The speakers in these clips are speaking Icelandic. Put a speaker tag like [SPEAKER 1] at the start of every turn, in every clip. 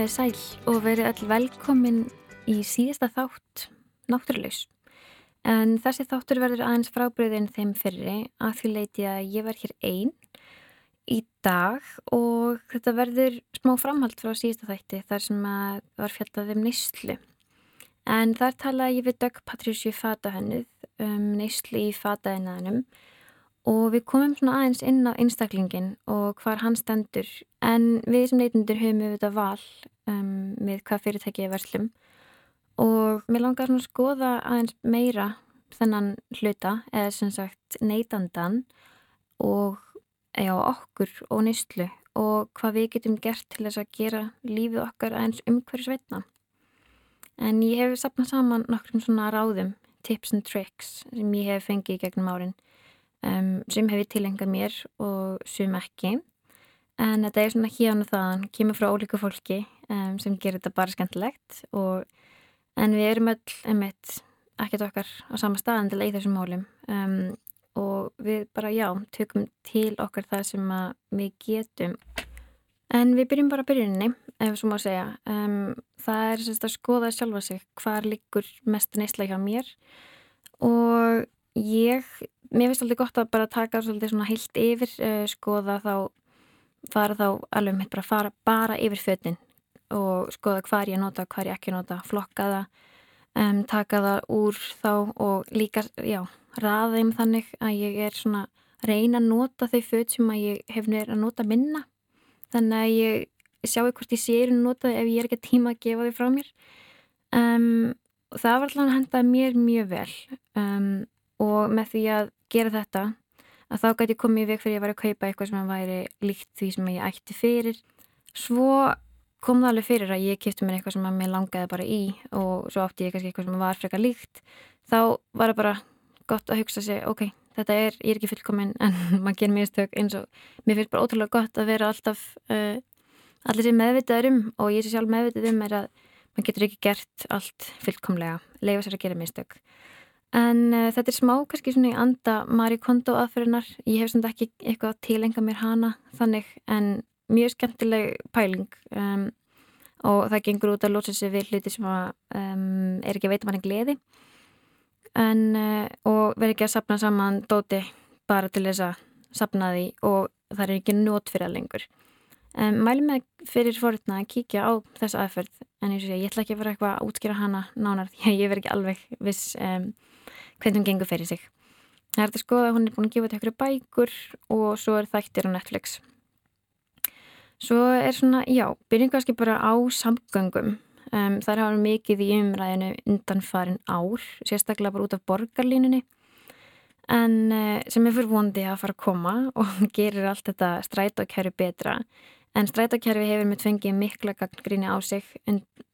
[SPEAKER 1] Komið sæl og verið all velkomin í síðasta þátt náttúrulegs. En þessi þáttur verður aðeins frábriðin þeim fyrri að því leiti að ég verð hér einn í dag og þetta verður smá framhald frá síðasta þætti þar sem að var fjallað um neyslu. En þar talaði ég við Dögg Patrísju Fatahönnið um neyslu í fataðinaðinum og við komum svona aðeins inn á einstaklingin og hvar hann stendur. En við sem neytundur höfum við þetta val um, með hvað fyrirtæki er verslum. Og mér langar svona að skoða aðeins meira þennan hluta eða sem sagt neytandan og já, okkur og nýstlu og hvað við getum gert til þess að gera lífið okkar aðeins umhverjusveitna en ég hef sapnað saman nokkrum svona ráðum tips and tricks sem ég hef fengið gegnum árin um, sem hefur tilengað mér og sem ekki. En þetta er svona hérna þaðan kemur frá ólíku fólki um, sem gerir þetta bara skemmtilegt og, en við erum öll einmitt ekkert okkar á sama stað en í þessum málum. Um, og við bara já, tökum til okkar það sem við getum. En við byrjum bara að byrjunni ef svo má segja. Það er semst að skoða sjálfa sig hvað liggur mest neysla hjá mér. Og ég mér finnst alltaf gott að bara taka svolítið svona heilt yfir uh, skoða þá fara þá alveg mitt bara fara bara yfir fötinn og skoða hvað ég nota, hvað ég ekki nota flokka það, um, taka það úr þá og líka já, raða þeim þannig að ég er svona reyna að nota þau föt sem að ég hef nefnir að nota minna. Þannig að ég sjáu hvort ég séur að nota ef ég er ekki tíma að gefa þau frá mér. Um, og það var alltaf að henda mér mjög vel. Um, og með því að gera þetta að þá gæti ég komið í veg fyrir að ég var að kaupa eitthvað sem væri líkt því sem ég ætti fyrir. Svo kom það alveg fyrir að ég kipti mér eitthvað sem mér langaði bara í og svo átti ég kannski eitthvað sem var frekar líkt. Þá var það bara gott að hugsa sig ok, þetta er, ég er ekki fullkominn en maður gerir mjög stök eins og mér finnst bara ótrúlega gott að vera alltaf uh, allir sem meðvitaður um og ég sé sjálf meðvitað um er að maður getur ekki gert allt fullkomlega leifa sér að gera mjög stök En uh, þetta er smá kannski svona í anda Marie Kondo aðferðinar. Ég hef svona ekki eitthvað tilenga mér hana þannig en mjög skemmtileg pæling um, og það gengur út að lóta sér við hluti sem að, um, er ekki að veita manni gleði en, uh, og verður ekki að sapna saman dóti bara til þess að sapna því og það er ekki nót fyrir að lengur. Um, mælum með fyrir fórutna að kíkja á þessa aðferð en ég, ég ætla ekki að vera eitthvað að útskýra hana nánar því að ég verð ekki alveg viss hvernig hún gengur fyrir sig. Það er þetta að skoða hún er búin að gefa þetta ykkur bækur og svo er þættir á Netflix. Svo er svona, já, byrjum kannski bara á samgöngum. Um, það er hafður mikið í umræðinu undan farin ár, sérstaklega bara út af borgarlínunni en uh, sem er fyrir vondi að fara að koma og gerir allt þetta strætókerfi betra en strætókerfi hefur með tvengið mikla gagngríni á sig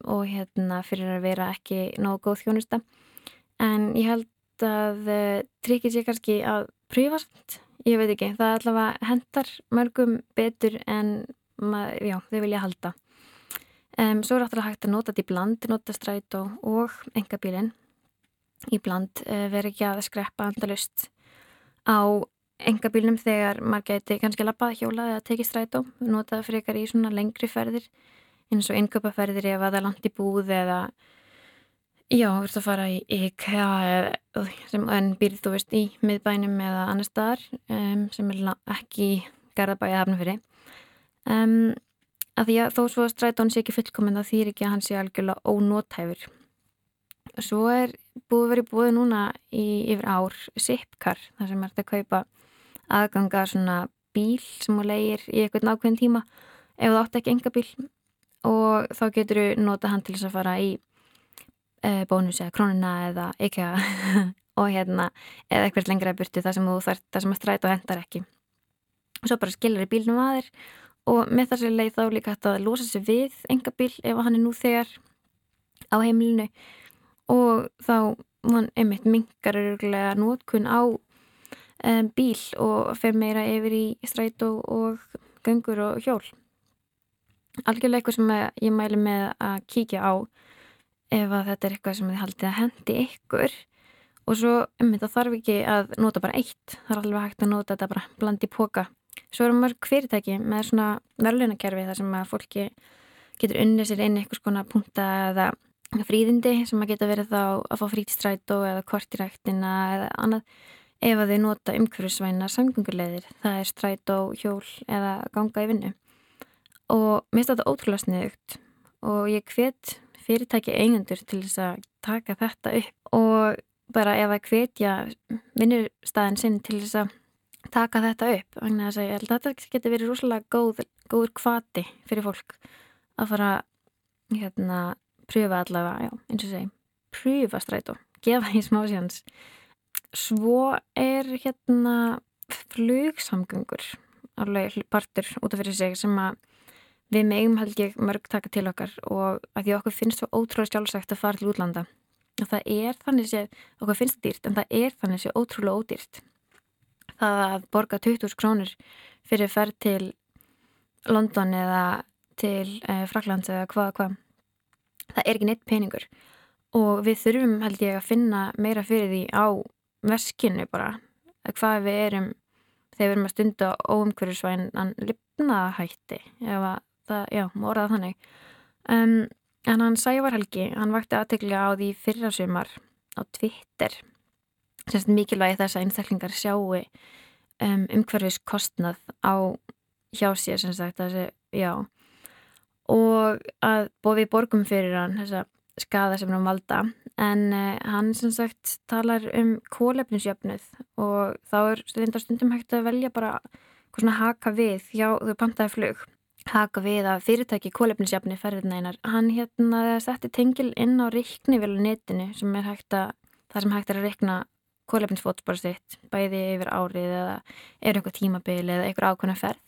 [SPEAKER 1] og hérna fyrir að vera ekki nógu góð þjónusta en ég held að uh, tryggir sér kannski að pröfa samt, ég veit ekki, það allavega hendar mörgum betur en já, þau vilja halda. Um, svo er alltaf hægt að nota þetta í bland, nota strætó og engabílinn í bland, uh, veri ekki að skreppa andalust á engabílnum þegar maður geti kannski lappað hjólað eða tekið strætó, nota það frekar í svona lengri ferðir eins og innköpaferðir ef að það er langt í búð eða Já, þú ert að fara í IKEA sem enn býrð þú veist í miðbænum eða annar staðar um, sem er ekki garðabæði hafnafyrir um, að því að þó svo strætón sé ekki fullkominn það þýr ekki að hann sé algjörlega ónótæfur Svo er búið verið búið núna í yfir ár Zipcar, þar sem er þetta að kaupa aðganga svona bíl sem þú leir í eitthvað nákvæðin tíma ef þú átt ekki enga bíl. Og þá getur þú nota hann til þess að fara í bónus eða krónuna eða IKEA og hérna eða eitthvað lengra burti það sem þú þarf, það sem að stræta og hendar ekki. Og svo bara skilur í bílnum að þér og með þessi leið þá líka hægt að losa sér við enga bíl ef hann er nú þegar á heimilinu. Og þá hann einmitt mingar öruglega nótkun á um, bíl og fer meira yfir í stræt og, og göngur og hjól. Algjörlega eitthvað sem ég mæli með að kíkja á ef að þetta er eitthvað sem þið haldið að hendi ykkur. Og svo um þetta þarf ekki að nota bara eitt. Það er alveg hægt að nota þetta bara bland í póka svo eru mörg fyrirtæki með svona verðlunakerfi þar sem að fólki getur unnið sér inn eitthvað skona punta eða fríðindi sem að geta verið þá að fá frítstrætó eða kortiræktina eða annað ef að þau nota umhverfisvæna samgöngulegðir, það er strætó, hjól eða ganga í vinnu. Og mér finnst þetta ótrúlega sniðugt. Og ég hvet fyrirtæki eigundur til þess að taka þetta upp og bara ef að hvetja vinnurstaðin sinn til þess að taka þetta upp. Þannig að að þetta getur verið rúslega góð, góður kvati fyrir fólk að fara hérna pröfa allavega, já, eins og segi pröfa strætó, gefa því smá síðans svo er hérna flugsamgöngur alveg partur út af fyrir sig sem að við megum held ég mörg taka til okkar og að því okkur finnst svo ótrúlega sjálfsagt að fara til útlanda. Og það er þannig sé, okkur finnst það dýrt en það er þannig sé ótrúlega ódýrt. Það að borga 20.000 krónur fyrir ferð til London eða til eh, Fraklands eða hvað hvað það er ekki neitt peningur. Og við þurfum held ég að finna meira fyrir því á verskinu bara hvað við erum þegar við erum að stunda óumhverjusvæn lifnaðahætti ef að það, já, morðað þannig. Um, en hann Sævar Helgi hann vakti aðteglega á því fyrra sumar á Twitter. Semst mikilvægi þess að einstaklingar sjáu um, umhverfis kostnað á hjá sér sem sagt þessi, já. Og að bóði borgum fyrir hann þessa skada sem hann valda. En uh, hann sem sagt talar um kólefninsjöfnuð og þá er stundum hægt að velja bara hvað svona haka við hjá þau pantaði flug haka við að fyrirtæki kólefnisjafni ferðinænar, hann hérna setti tengil inn á reiknivél netinu sem er hægt að, það sem hægt er að reikna kólefnisfótspóra sitt bæði yfir árið eða er eitthvað tímabili eða eitthvað ákvæmna ferð.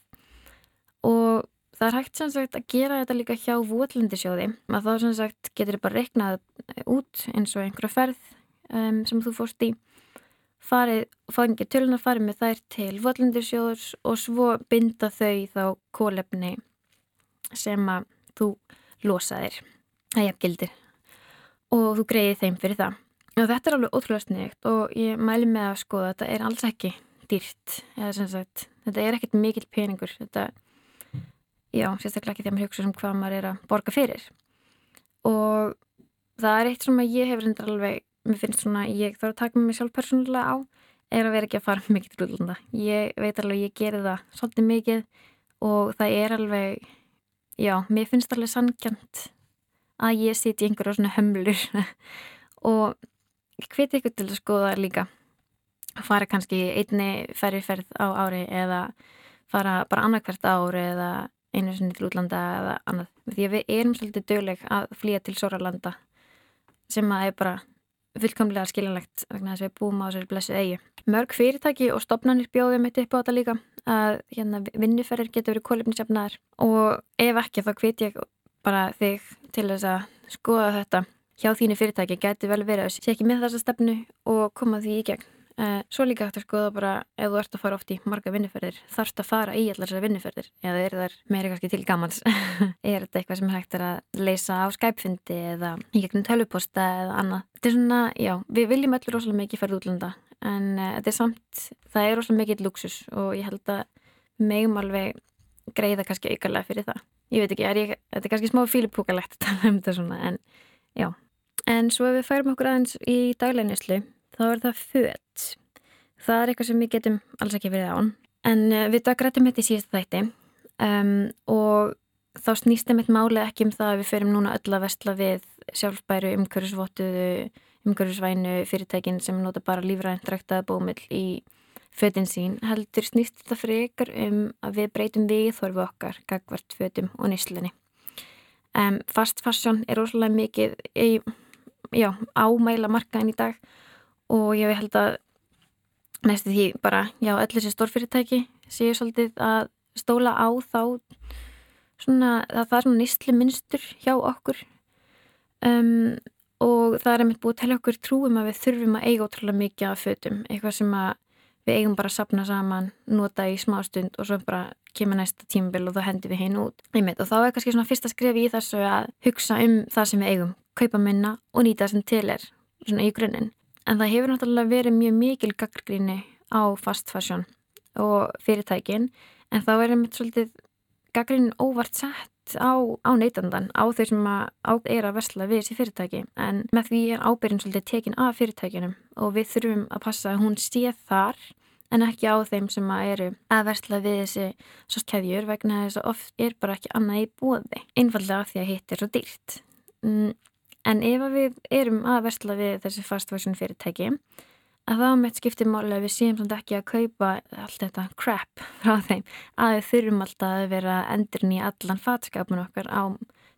[SPEAKER 1] Og það er hægt sem sagt að gera þetta líka hjá vótlendisjóði að þá sem sagt getur þið bara reiknað út eins og einhverja ferð um, sem þú fórst í. Farið, fangið tölun að farið með þær til vótlendisjóðs og svo binda þau þá kólefni sem að þú losaðir að jafngildir og þú greiði þeim fyrir það. Og þetta er alveg ótrúlega sniðikt og ég mæli með að skoða þetta. Er alls ekki dýrt sagt, þetta er ekkert mikil peningur. Þetta, já, sérstaklega ekki þegar maður hugsa um hvað maður er að borga fyrir. Og það er eitt sem ég hefur hendur alveg mér finnst svona, ég þarf að taka mig sjálf persónulega á er að vera ekki að fara mikið til útlanda. Ég veit alveg, ég gerir það svolítið mikið og það er alveg já, mér finnst alveg sangjant að ég siti í einhverja svona hömlur. Og hviti ykkur til að skoða líka. Að fara kannski einni ferriferð á ári eða fara bara annarkvært ári eða einu sinni til útlanda eða annað. Því að við erum svolítið dögleg að flýja til Sóralanda sem að er bara fullkomlega skiljanlegt vegna þess að við búum á þessari blessu eigi. Mörg fyrirtæki og stopnarnir bjóðum eitt upp á þetta líka að hérna, vinnuferðir getur verið kólefnisjafnaðar og ef ekki þá hveit ég bara þig til þess að skoða þetta hjá þínu fyrirtæki getur vel verið að sé ekki með þessa stefnu og koma því í gegn. Uh, svo líka hægt að skoða bara ef þú ert að fara oft í marga vinnuferðir þarfst að fara í allar þessar vinnuferðir eða er það meiri kannski til gamans er þetta eitthvað sem hægt er að leysa á skæpfundi eða í gegnum tölvuposta eða annað. Þetta er svona, já, við viljum öllur rosalega mikið ferða útlanda en uh, þetta er samt, það er rosalega mikið luxus og ég held að megum alveg greiða kannski aukarlega fyrir það. Ég veit ekki, er ég, þetta er kannski smá fílipúkalegt að tala um þetta svona en já. En svo ef við færum okkur aðeins í daglegnislu þá er það född. Það er eitthvað sem við getum alls ekki verið án. En uh, við dagrættum þetta í síðasta þætti um, og þá snýstum eitt máli ekki um það að við ferum núna öll að vestla við sjálfbæru umhverjusvottuðu, umhverjusvænu fyrirtækin sem nota bara lífrænt ræktaða bómill í fötin sín. Heldur snýst þetta frekar um að við breytum við þorfu okkar, gagvart fötum og nýslinni. Um, fast fashion er óslulega mikið í, já, ámæla markaðin í dag og ég held að næstu því bara, já, allir þessi stórfyrirtæki séu svolítið að stóla á þá svona, það er svona nýstli minnstur hjá okkur. Um, og það er einmitt búið að tella okkur trúum að við þurfum að eiga ótrúlega mikið af fötum, eitthvað sem að við eigum bara að sapna saman, nota í smá stund og svo bara kemur næsta tímabil og þá hendur við hinn út. Einmitt, og þá er kannski svona fyrsta skref í þessu að hugsa um það sem við eigum kaupa minna og nýta það sem til er svona í grunninn En það hefur náttúrulega verið mjög mikil gaggríni á fast fashion og fyrirtækin en þá er einmitt svolítið gaggrínin óvart sett á, á neytandan, á þau sem að, á, er að versla við þessi fyrirtæki. En með því er ábyrgin svolítið tekin af fyrirtækinum og við þurfum að passa að hún sé þar en ekki á þeim sem að eru að versla við þessi svo keðjur vegna þess að oft er bara ekki annað í bóði einfallega af því að hitt er svo dýrt. Mm, en ef við erum að versla við þessi fast fashion fyrirtæki að þá mitt skiptir máli að við séum samt ekki að kaupa allt þetta crap frá þeim að við þurfum alltaf að vera endurinn í allan fatskapun okkar á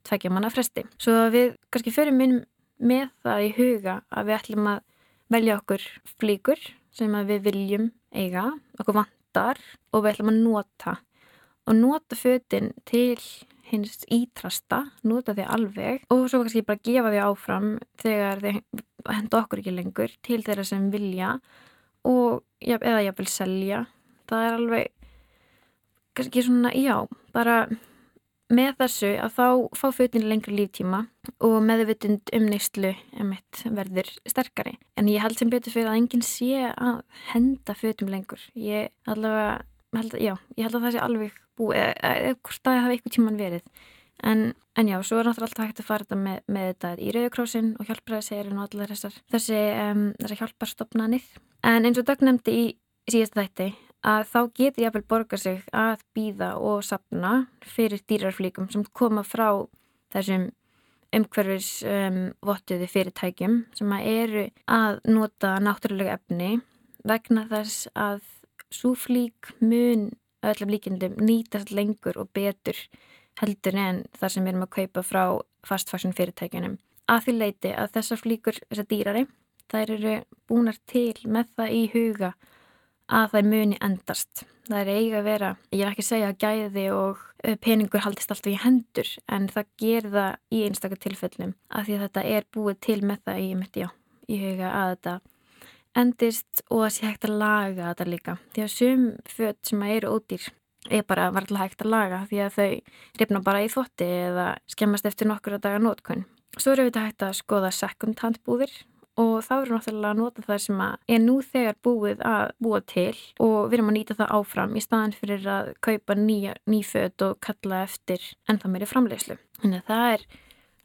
[SPEAKER 1] tveikja manna fresti. Svo við kannski förum inn með það í huga að við ætlum að velja okkur flíkur sem við viljum eiga, okkur vantar og við ætlum að nota og nota fötin til hins ítrasta, nota því alveg og svo kannski bara gefa því áfram þegar þið henda okkur ekki lengur til þeirra sem vilja og eða ég vil selja. Það er alveg kannski svona, já, bara með þessu að þá fá fötin lengri líftíma og meðvitund um neyslu verður sterkari. En ég held sem betur fyrir að enginn sé að henda fötum lengur. Ég allavega, held, já, ég held að það sé alveg búið, eða hvort það hafi eitthvað tíman verið. En, en já, svo er náttúrulega alltaf hægt að fara þetta með, með þetta í Rauðkrósin og hjálpræðisegrin og allar þessar þessi, um, þessar hjálparstofnanir. En eins og Dögg nefndi í síðast þætti að þá getur ég að vel borga sig að býða og sapna fyrir dýrarflíkum sem koma frá þessum umhverfis um, fyrirtækjum sem að eru að nota náttúrulega efni vegna þess að svo flík mun öllum líkindum nýtast lengur og betur heldur en þar sem við erum að kaupa frá fast fashion fyrirtækjunum. Að því leiti að þessar flíkur, þessar dýrari, þær eru búinar til með það í huga að það muni endast. Það er eiga að vera, ég er ekki að segja að gæði og peningur haldist alltaf í hendur en það ger það í einstakar tilfellum að því að þetta er búið til með það í, já, í huga að þetta endist og að sé hægt að laga þetta líka því að sum fött sem eru ódýr er bara varlega hægt að laga því að þau ripna bara í þotti eða skemmast eftir nokkur að daga nótkunn. Svo eru við þetta hægt að skoða second hand búðir og þá eru náttúrulega að nota það sem er nú þegar búið að búa til og við erum að nýta það áfram í staðan fyrir að kaupa ný fött og kalla eftir ennþá meiri framlegslu. Þannig að það er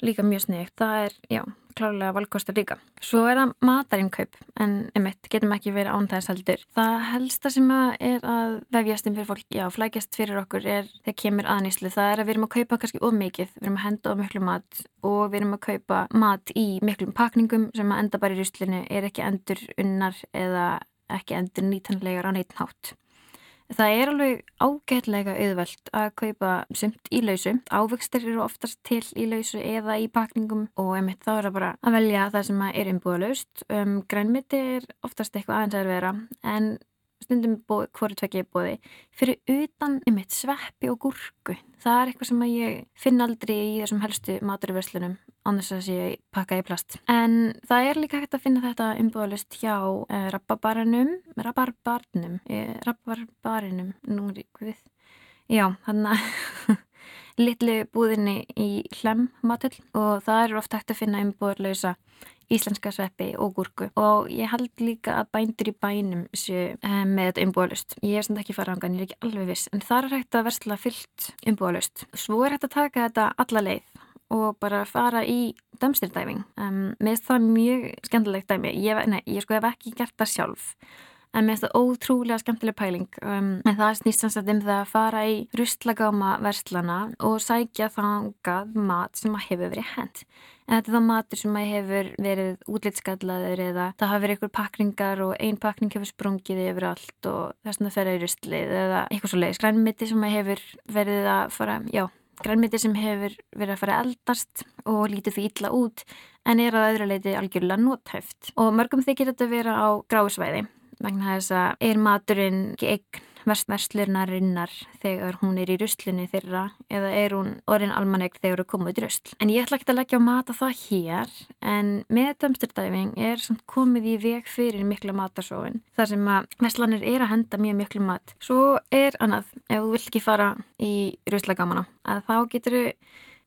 [SPEAKER 1] líka mjög snegt. Það er, já, klárlega valkostar líka. Svo er það matarinnkaup en emitt, getum ekki verið án þess heldur. Það helsta sem að er að vefjast inn fyrir fólk, já, flækjast fyrir okkur er þegar kemur aðnýslu. Það er að við erum að kaupa kannski of mikið, við erum að henda of miklu mat og við erum að kaupa mat í miklum pakningum sem að enda bara í ruslinu er ekki endur unnar eða ekki endur nýtanlegar á neitnátt. Það er alveg ágætlega auðvelt að kaupa sumt í lausu. Ávöxtir eru oftast til í lausu eða í pakningum og einmitt þá er það bara að velja það sem er umbúða laust. Um, grænmiti er oftast eitthvað aðeins að vera en stundum hvori tvekki er bóði fyrir utan einmitt sveppi og gúrku það er eitthvað sem ég finn aldrei í þessum helstu maturverslunum þess að sé pakka í plast. En það er líka hægt að finna þetta umbúðalist hjá eh, rababaranum rabarbarnum eh, rabarbarinum nú er ég við já, hann að litlu búðinni í hlem matul og það er ofta hægt að finna umbúðalösa íslenska sveppi og gúrku. Og ég held líka að bændur í bænum séu um, með þetta umbúalust ég er samt ekki fara ángan, ég er ekki alveg viss en það er hægt að versla fyllt umbúalust svo er hægt að taka þetta alla leið og bara fara í dömstirdæfing um, mér finnst það mjög skemmtilegt dæmi. Ég, nei, ég sko hef ekki gert það sjálf. En mér finnst það ótrúlega skemmtileg pæling. Um, en það snýst samsagt um það að fara í rustlagáma verslana og sækja þangað mat sem að hefur verið hend en þetta er þá matur sem að hefur verið útlitskallaður eða það hafi verið ykkur pakningar og ein pakning hefur sprungið yfir allt og þess að það fer að í rustlið eða eitthvað svo leiðis grænmiti sem að hefur verið að fara, já grænmiti sem hefur verið að fara eldast og lítið því illa út en er að öðru leiti algjörlega nóthæft og mörgum þykir þetta vera á gráðsvæði vegna þess að er maturinn ekki eign verslunarinnar þegar hún er í ruslunni þeirra eða er hún orðin almanegg þegar hún er komið í rusl. En ég ætla ekki að leggja á mata það hér en með dömsturdæfing er samt komið í veg fyrir mikla matarsóin þar sem að verslanir er að henda mjög miklu mat. Svo er annað, ef þú vill ekki fara í ruslagamana, að þá getur þú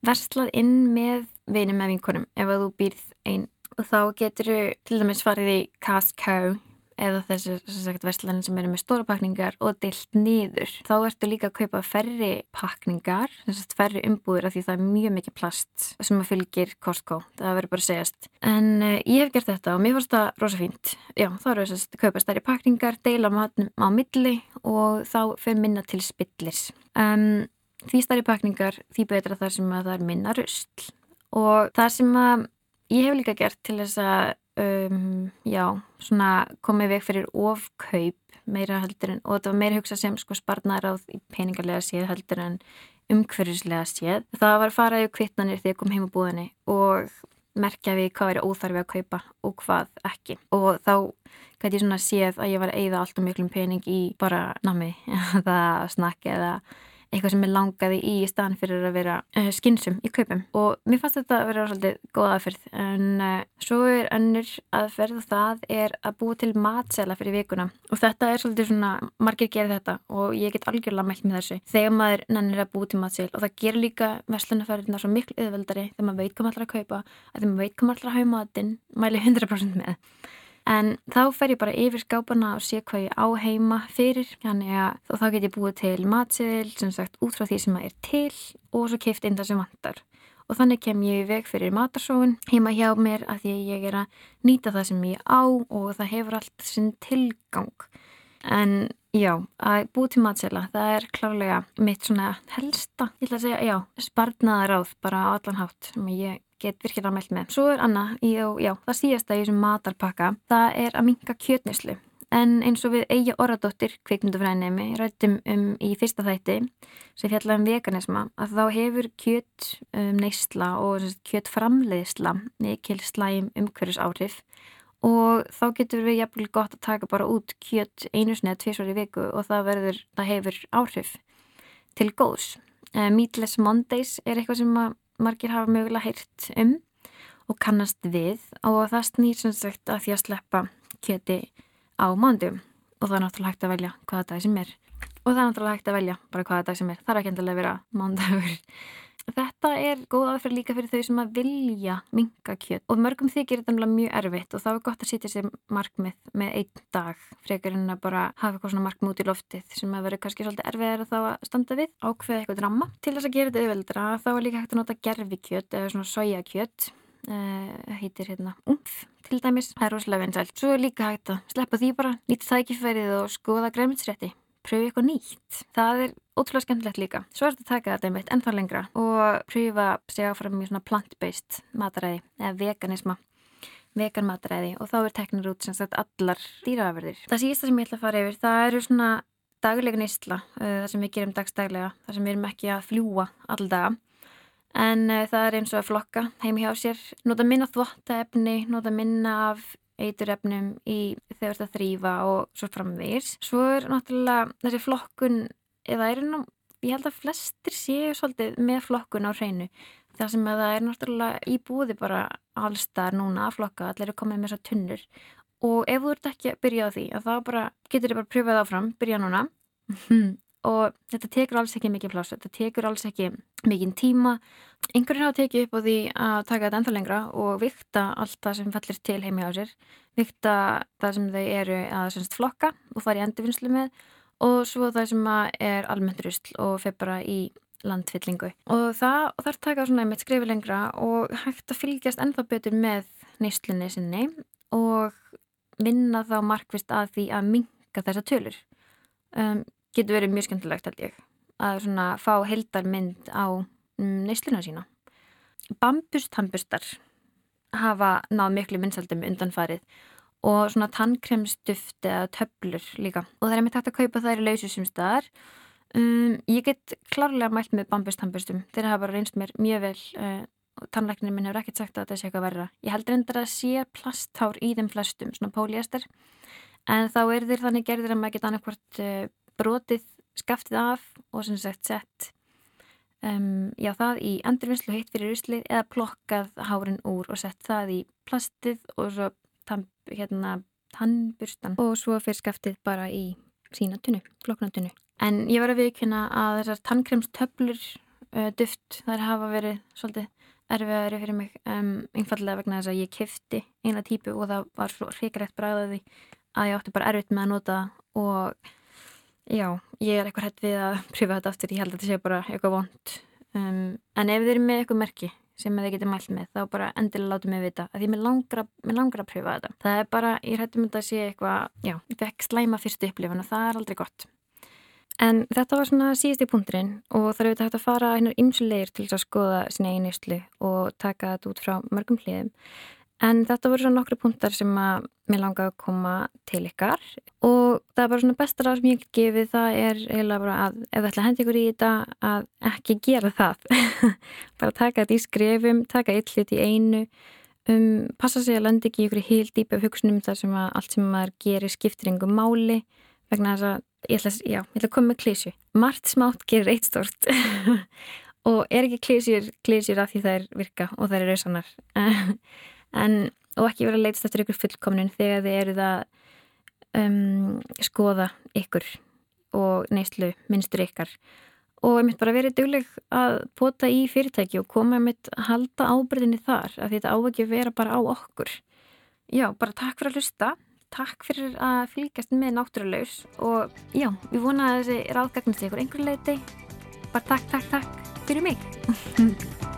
[SPEAKER 1] verslað inn með vinum með vinkunum ef þú býrð einn og þá getur þú til dæmis farið í Costco eða þessi verslanir sem eru með stóra pakningar og deilt niður. Þá ertu líka að kaupa ferri pakningar, ferri umbúður af því það er mjög mikið plast sem að fylgir Costco, það verður bara að segjast. En uh, ég hef gert þetta og mér fannst það rosa fínt. Já, þá eru þess að kaupa stærri pakningar, deila matnum á milli og þá fyrir minna til spillis. Um, því stærri pakningar, því betra þar sem að það er minna röstl. Og það sem að ég hef líka gert til þess að um, já, svona komið veg fyrir ofkaup meira heldur en, og þetta var meira hugsað sem sko sparnar á peningarlega séð heldur en umhverfislega séð. Það var að fara í kvittnanir þegar ég kom heim á búðinni og merkja við hvað er óþarfi að kaupa og hvað ekki. Og þá gæti ég svona séð að ég var að eigða allt og miklum pening í bara nami eða snakki eða eitthvað sem ég langaði í í staðan fyrir að vera uh, eh, skinsum í kaupum. Og mér fannst þetta að vera svolítið góð aðferð. En uh, svo er önnur aðferð og það er að búa til matsela fyrir vikuna. Og þetta er svolítið svona, margir gerir þetta og ég get algjörlega mælt með þessu. Þegar maður nennir að búa til matsel og það gerir líka vestlunafæriðna svo miklu yfirveldari þegar maður veit hvað maður ætlar að kaupa. Að þegar maður veit hvað maður ætlar að hafa matinn mæli 100% með En þá fer ég bara yfir skápana og sé hvað ég á heima fyrir, þannig að þá get ég búið til matseðil, sem sagt, út frá því sem maður er til og svo keift inn það sem vantar. Og þannig kem ég í veg fyrir matarsóun heima hjá mér að því ég er að nýta það sem ég á og það hefur allt sinn tilgang. En já, að búið til matseðla, það er klárlega mitt svona helsta, ég ætla að segja, já, sparnaðaráð bara á allan hátt sem ég get virkilega mælt með. Svo er annað, já, það síðasta í þessum matarpakka, það er að minka kjötnislu. En eins og við Eija Orradóttir, kvikmyndufræðinemi, rættum um í fyrsta þætti sem fjallaði um veganisma að þá hefur kjött um, neysla og kjött framleiðsla mikil slæm umhverjus áhrif og þá getur við jafnvel gott að taka bara út kjött einu snið tviðsvar í viku og það, verður, það hefur áhrif til góðs. Uh, Meatless Mondays er eitthvað sem að margir hafa mögulega heyrt um og kannast við. Og það snýr sem sagt að því að sleppa kjöti á mándum og það er náttúrulega hægt að velja hvaða dag sem er og það er náttúrulega hægt að velja bara hvaða dag sem er, það er ekki endilega að vera mándagur. Þetta er góð aðferð líka fyrir þau sem að vilja minga kjött og mörgum þykir þetta mjög erfitt og þá er gott að sitja sér markmið með einn dag. Frekar en að bara hafa eitthvað svona markmið út í loftið sem að vera kannski svolítið erfiðar að þá að standa við. Ákveða eitthvað drama. Til þess að gera þetta auðveldra þá er líka hægt að nota gerfikjött eða svona sojakjött Uh, heitir hérna umf til dæmis, það er rosalega vinsælt. Svo er líka hægt að sleppa því bara. Nýtt þækifærið og skoða græmiðsrétti pröfu eitthvað nýtt. Það er ótrúlega skemmtilegt líka. Svo er þetta að taka þetta einmitt ennþá lengra og pröfa sig áfram í svona plant-based mataræði eða veganisma, vegan mataræði og þá er teknir út sem sagt allar dýraverðir. Það sísta sem ég ætla að fara yfir, það eru svona daglega nýstla, uh, það sem við gerum dagstaglega, það sem við erum ekki að fljúa alldaga. En uh, það er eins og að flokka heimi hjá sér, nota minna þvottaefni, nota minna af eiturefnum í þegar þetta þrýfa og svo framvegis. Svo er náttúrulega þessi flokkun, eða er nú, ég held að flestir séu svolítið með flokkun á hreinu. Það sem að það er náttúrulega í búði bara allstar núna að flokka, allir er komið með þessar tunnur. Og ef þú ert ekki að byrja á því, að þá bara, getur þið bara að pröfa það áfram, byrja núna. Og þetta tekur alls ekki mikið pláss, þetta tekur alls ekki mikið tíma. Einhverjir hafa tekið upp á því að taka þetta ennþá lengra og vikta allt það sem fallir til heimi á sér, vikta það sem þau eru að semst, flokka og fara í endurvinnslu með og svo það sem er almennt rusl og feir bara í landfyllingu. Og það, og það er takað svona með skrifi lengra og hægt að fylgjast ennþá betur með neyslinni sinni og vinna þá markvist að því að minga þessa tölur. Um, getur verið mjög skemmtilegt held ég að svona fá heldarmynd á mm, neysluna sína. Bambustambustar hafa náð miklu vinsaldum undanfarið og svona tannkremstuft eða töblur líka og það er mér takt að kaupa þær í lausu sem staðar. Um, ég get klárlega mælt með bambustambustum, þeir hafa bara reynst mér mjög vel uh, og tannleikninu minn hefur ekkert sagt að þetta sé eitthvað verra. Ég heldur endur að sé plasthár í þeim flestum, svona póliester, en þá er þeir þannig gerðir að maður geta annarkvort uh, brotið skaftið af og sem sagt sett um, já það í endurvinnslu heitt fyrir ruslið eða plokkað hárin úr og sett það í plastið og svo tamp, hérna tannburstan og svo fyrir skaftið bara í sína tunnu, flokkna tunnu. En ég var að viðkynna að þessar tannkremstöflur uh, duft þær hafa verið svolítið erfiðari fyrir mig um, einfallega vegna þess að ég kifti eina típu og það var svo hrigarætt bræðaði að ég átti bara erfitt með að nota og já, ég er eitthvað hætt við að pröfa þetta aftur, ég held að þetta sé bara eitthvað vond um, en ef þið eru með eitthvað merki sem þið getur mælt með þá bara endilega láta mig vita að því mér langar, langar að pröfa þetta. Það er bara, ég hættum þetta að sé eitthvað já, ég fekk slæma fyrstu upplifun og það er aldrei gott. En þetta var svona síðusti punkturinn og það er auðvitað hægt að fara einar ymsulegir til að skoða sinna einuslu og taka þetta út frá mörgum hliðum. En þetta voru svona nokkru punktar sem að mér langaði að koma til ykkar. Og það er bara svona bestar að sem ég gefið það er eiginlega bara að ef það ætla að henda ykkur í þetta að ekki gera það. bara taka þetta í skrefum, taka eitt hlut í einu, um, passa sig að landa ekki í ykkur híl dýpa hugsunum þar sem að allt sem maður gerir skiptir yngum máli vegna þess að ég ætla, já, ég ætla að koma með klísju margt smátt gerir eitt stort og er ekki klísjur klísjur af því það er virka og það er rausanar en og ekki vera að leitast eftir ykkur fullkomnun þegar þið eruð að um, skoða ykkur og neyslu minnstur ykkar. Og ég mitt bara verið dugleg að pota í fyrirtæki og koma mitt að halda ábyrðinni þar að þetta á ekki að vera bara á okkur. Já, bara takk fyrir að hlusta. Takk fyrir að fylgjast með náttúrulegs og já, við vonaðum að þessi ráðgagnast ykkur einhver leiti bara takk, takk, takk fyrir mig